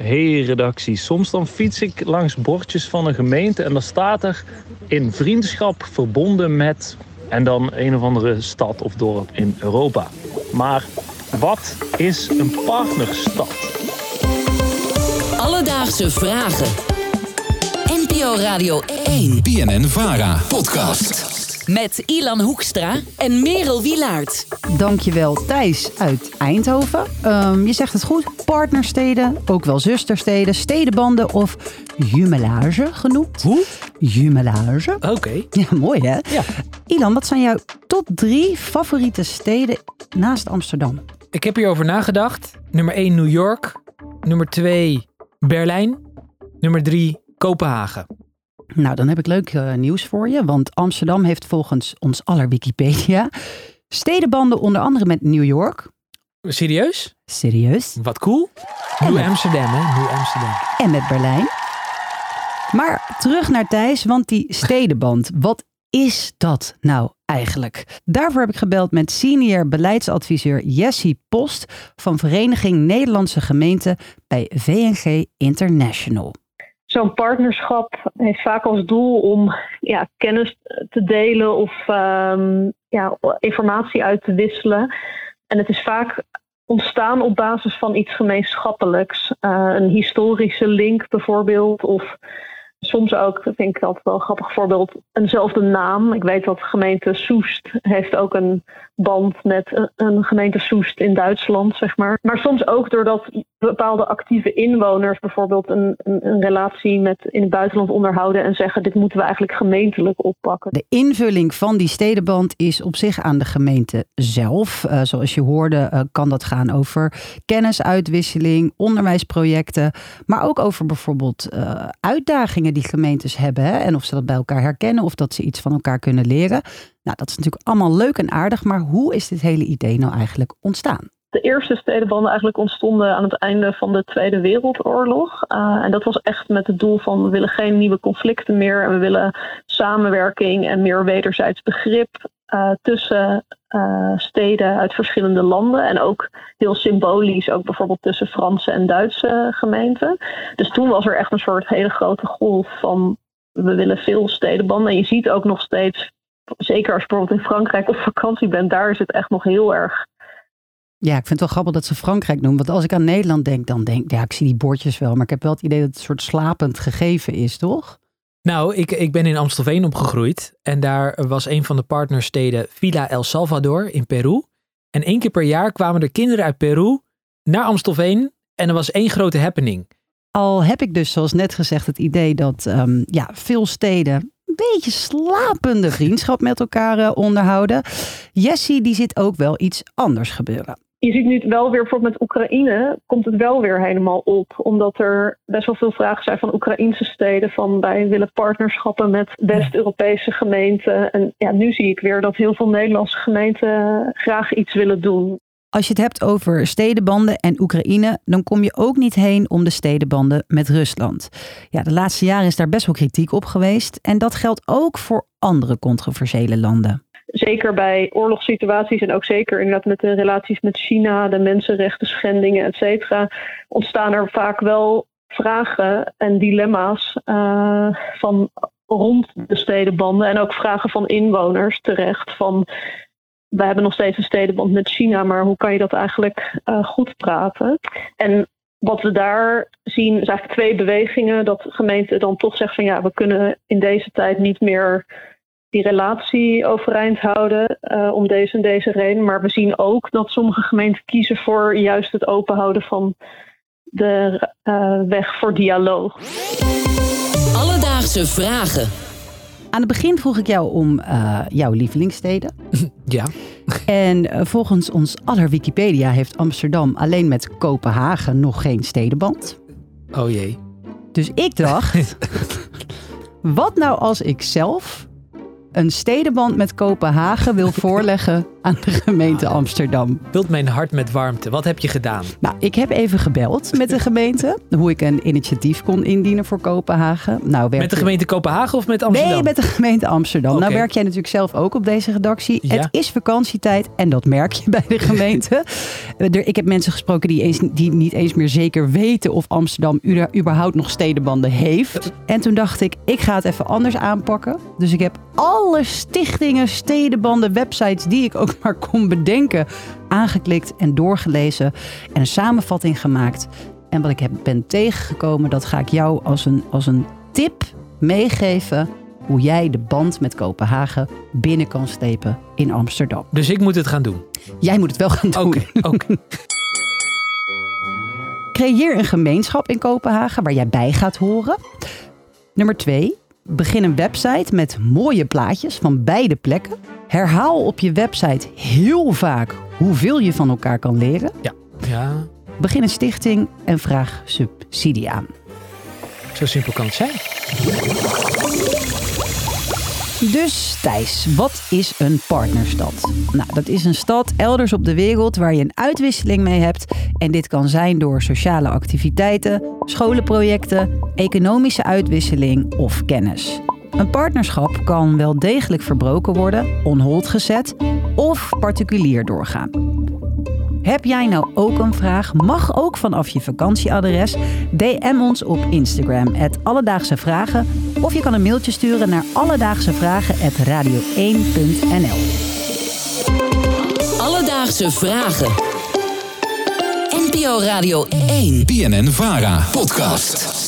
Hey redactie, soms dan fiets ik langs bordjes van een gemeente en dan staat er in vriendschap verbonden met en dan een of andere stad of dorp in Europa. Maar wat is een partnerstad? Alledaagse vragen. NPO Radio 1 BNN Vara podcast. Met Ilan Hoekstra en Merel Wilaert. Dankjewel Thijs uit Eindhoven. Ehm, je zegt het goed, partnersteden, ook wel zustersteden, stedenbanden of jumelage genoemd. Hoe? Jumelage. Oké. Ja, mooi hè? Ja. Ilan, wat zijn jouw top drie favoriete steden naast Amsterdam? Ik heb hierover nagedacht. Nummer 1 New York. Nummer 2 Berlijn. Nummer 3 Kopenhagen. Nou, dan heb ik leuk eh, nieuws voor je, want Amsterdam heeft volgens ons aller Wikipedia stedenbanden onder andere met New York. Serieus? Serieus? Wat cool. Nieuw Amsterdam, hè? Nieuw Amsterdam. en met Berlijn. Maar terug naar Thijs, want die stedenband, wat is dat nou eigenlijk? Daarvoor heb ik gebeld met senior beleidsadviseur Jessie Post van Vereniging Nederlandse Gemeenten bij VNG International. Zo'n partnerschap heeft vaak als doel om ja, kennis te delen of ehm, ja, informatie uit te wisselen. En het is vaak ontstaan op basis van iets gemeenschappelijks. Eh, een historische link bijvoorbeeld. Of soms ook, vind ik altijd wel een grappig voorbeeld, eenzelfde naam. Ik weet dat gemeente Soest heeft ook een band met een gemeente Soest in Duitsland, zeg maar. Maar soms ook doordat bepaalde actieve inwoners bijvoorbeeld een, een, een relatie met in het buitenland onderhouden en zeggen dit moeten we eigenlijk gemeentelijk oppakken. De invulling van die stedenband is op zich aan de gemeente zelf. Eh, zoals je hoorde eh, kan dat gaan over kennisuitwisseling, onderwijsprojecten, maar ook over bijvoorbeeld eh, uitdagingen die gemeentes hebben hè, en of ze dat bij elkaar herkennen of dat ze iets van elkaar kunnen leren. Nou, dat is natuurlijk allemaal leuk en aardig, maar hoe is dit hele idee nou eigenlijk ontstaan? De eerste stedenbanden eigenlijk ontstonden aan het einde van de Tweede Wereldoorlog. Uh, en dat was echt met het doel van we willen geen nieuwe conflicten meer en we willen samenwerking en meer wederzijds begrip uh, tussen uh, steden uit verschillende landen. En ook heel symbolisch, ook bijvoorbeeld tussen Franse en Duitse gemeenten. Dus toen was er echt een soort hele grote golf van we willen veel stedenbanden. En je ziet ook nog steeds, zeker als je bijvoorbeeld in Frankrijk op vakantie bent, daar is het echt nog heel erg ja, ik vind het wel grappig dat ze Frankrijk noemen. Want als ik aan Nederland denk, dan denk ik, ja, ik zie die bordjes wel. Maar ik heb wel het idee dat het een soort slapend gegeven is, toch? Nou, ik, ik ben in Amstelveen opgegroeid. En daar was een van de partnersteden Villa El Salvador in Peru. En één keer per jaar kwamen er kinderen uit Peru naar Amstelveen. En er was één grote happening. Al heb ik dus, zoals net gezegd, het idee dat um, ja, veel steden een beetje slapende vriendschap met elkaar uh, onderhouden. Jessie, die zit ook wel iets anders gebeuren je ziet nu wel weer bijvoorbeeld met Oekraïne, komt het wel weer helemaal op. Omdat er best wel veel vragen zijn van Oekraïnse steden. Van wij willen partnerschappen met West-Europese gemeenten. En ja, nu zie ik weer dat heel veel Nederlandse gemeenten graag iets willen doen. Als je het hebt over stedenbanden en Oekraïne, dan kom je ook niet heen om de stedenbanden met Rusland. Ja, de laatste jaren is daar best wel kritiek op geweest. En dat geldt ook voor andere controversiële landen zeker bij oorlogssituaties en ook zeker inderdaad met de relaties met China, de mensenrechten schendingen, et cetera, ontstaan er vaak wel vragen en dilemma's uh, van rond de stedenbanden en ook vragen van inwoners terecht van we hebben nog steeds een stedenband met China, maar hoe kan je dat eigenlijk uh, goed praten? En wat we daar zien is eigenlijk twee bewegingen. Dat gemeenten dan toch zeggen van ja, we kunnen in deze tijd niet meer die relatie overeind houden uh, om deze en deze reden. Maar we zien ook dat sommige gemeenten kiezen voor juist het openhouden van de uh, weg voor dialoog. Alledaagse vragen. Aan het begin vroeg ik jou om uh, jouw lievelingssteden. Ja. En volgens ons aller Wikipedia heeft Amsterdam alleen met Kopenhagen nog geen stedenband. Oh jee. Dus ik dacht, wat nou als ik zelf een stedenband met Kopenhagen wil voorleggen aan de gemeente Amsterdam. Vult mijn hart met warmte. Wat heb je gedaan? Nou, ik heb even gebeld met de gemeente. hoe ik een initiatief kon indienen voor Kopenhagen. Nou, Met de gemeente Kopenhagen of met Amsterdam? Nee, met de gemeente Amsterdam. Nou werk jij natuurlijk zelf ook op deze redactie. Ja. Het is vakantietijd en dat merk je bij de gemeente. Ik heb mensen gesproken die, eens, die niet eens meer zeker weten of Amsterdam überhaupt nog stedenbanden heeft. En toen dacht ik, ik ga het even anders aanpakken. Dus ik heb alle stichtingen, stedenbanden, websites die ik ook maar kon bedenken aangeklikt en doorgelezen en een samenvatting gemaakt. En wat ik heb, ben tegengekomen, dat ga ik jou als een, als een tip meegeven hoe jij de band met Kopenhagen binnen kan slepen in Amsterdam. Dus ik moet het gaan doen. Jij moet het wel gaan doen. Oké, oké. Creëer een gemeenschap in Kopenhagen waar jij bij gaat horen. Nummer twee, begin een website met mooie plaatjes van beide plekken. Herhaal op je website heel vaak hoeveel je van elkaar kan leren. Ja, Begin een stichting en vraag subsidie aan. zo simpel kan het zijn. Dus Thijs, wat is een partnerstad? Nou, dat is een stad elders op de wereld waar je een uitwisseling mee hebt. En dit kan zijn door sociale activiteiten, scholenprojecten, economische uitwisseling of kennis. Een partnerschap kan wel degelijk verbroken worden, onhold gezet of particulier doorgaan. Heb jij nou ook een vraag? Mag ook vanaf je vakantieadres. DM ons op Instagram, het Alledaagse Vragen. Of je kan een mailtje sturen naar alledaagsevragen.radio1.nl. Alledaagse vragen. NPO Radio 1. BNN Vara podcast.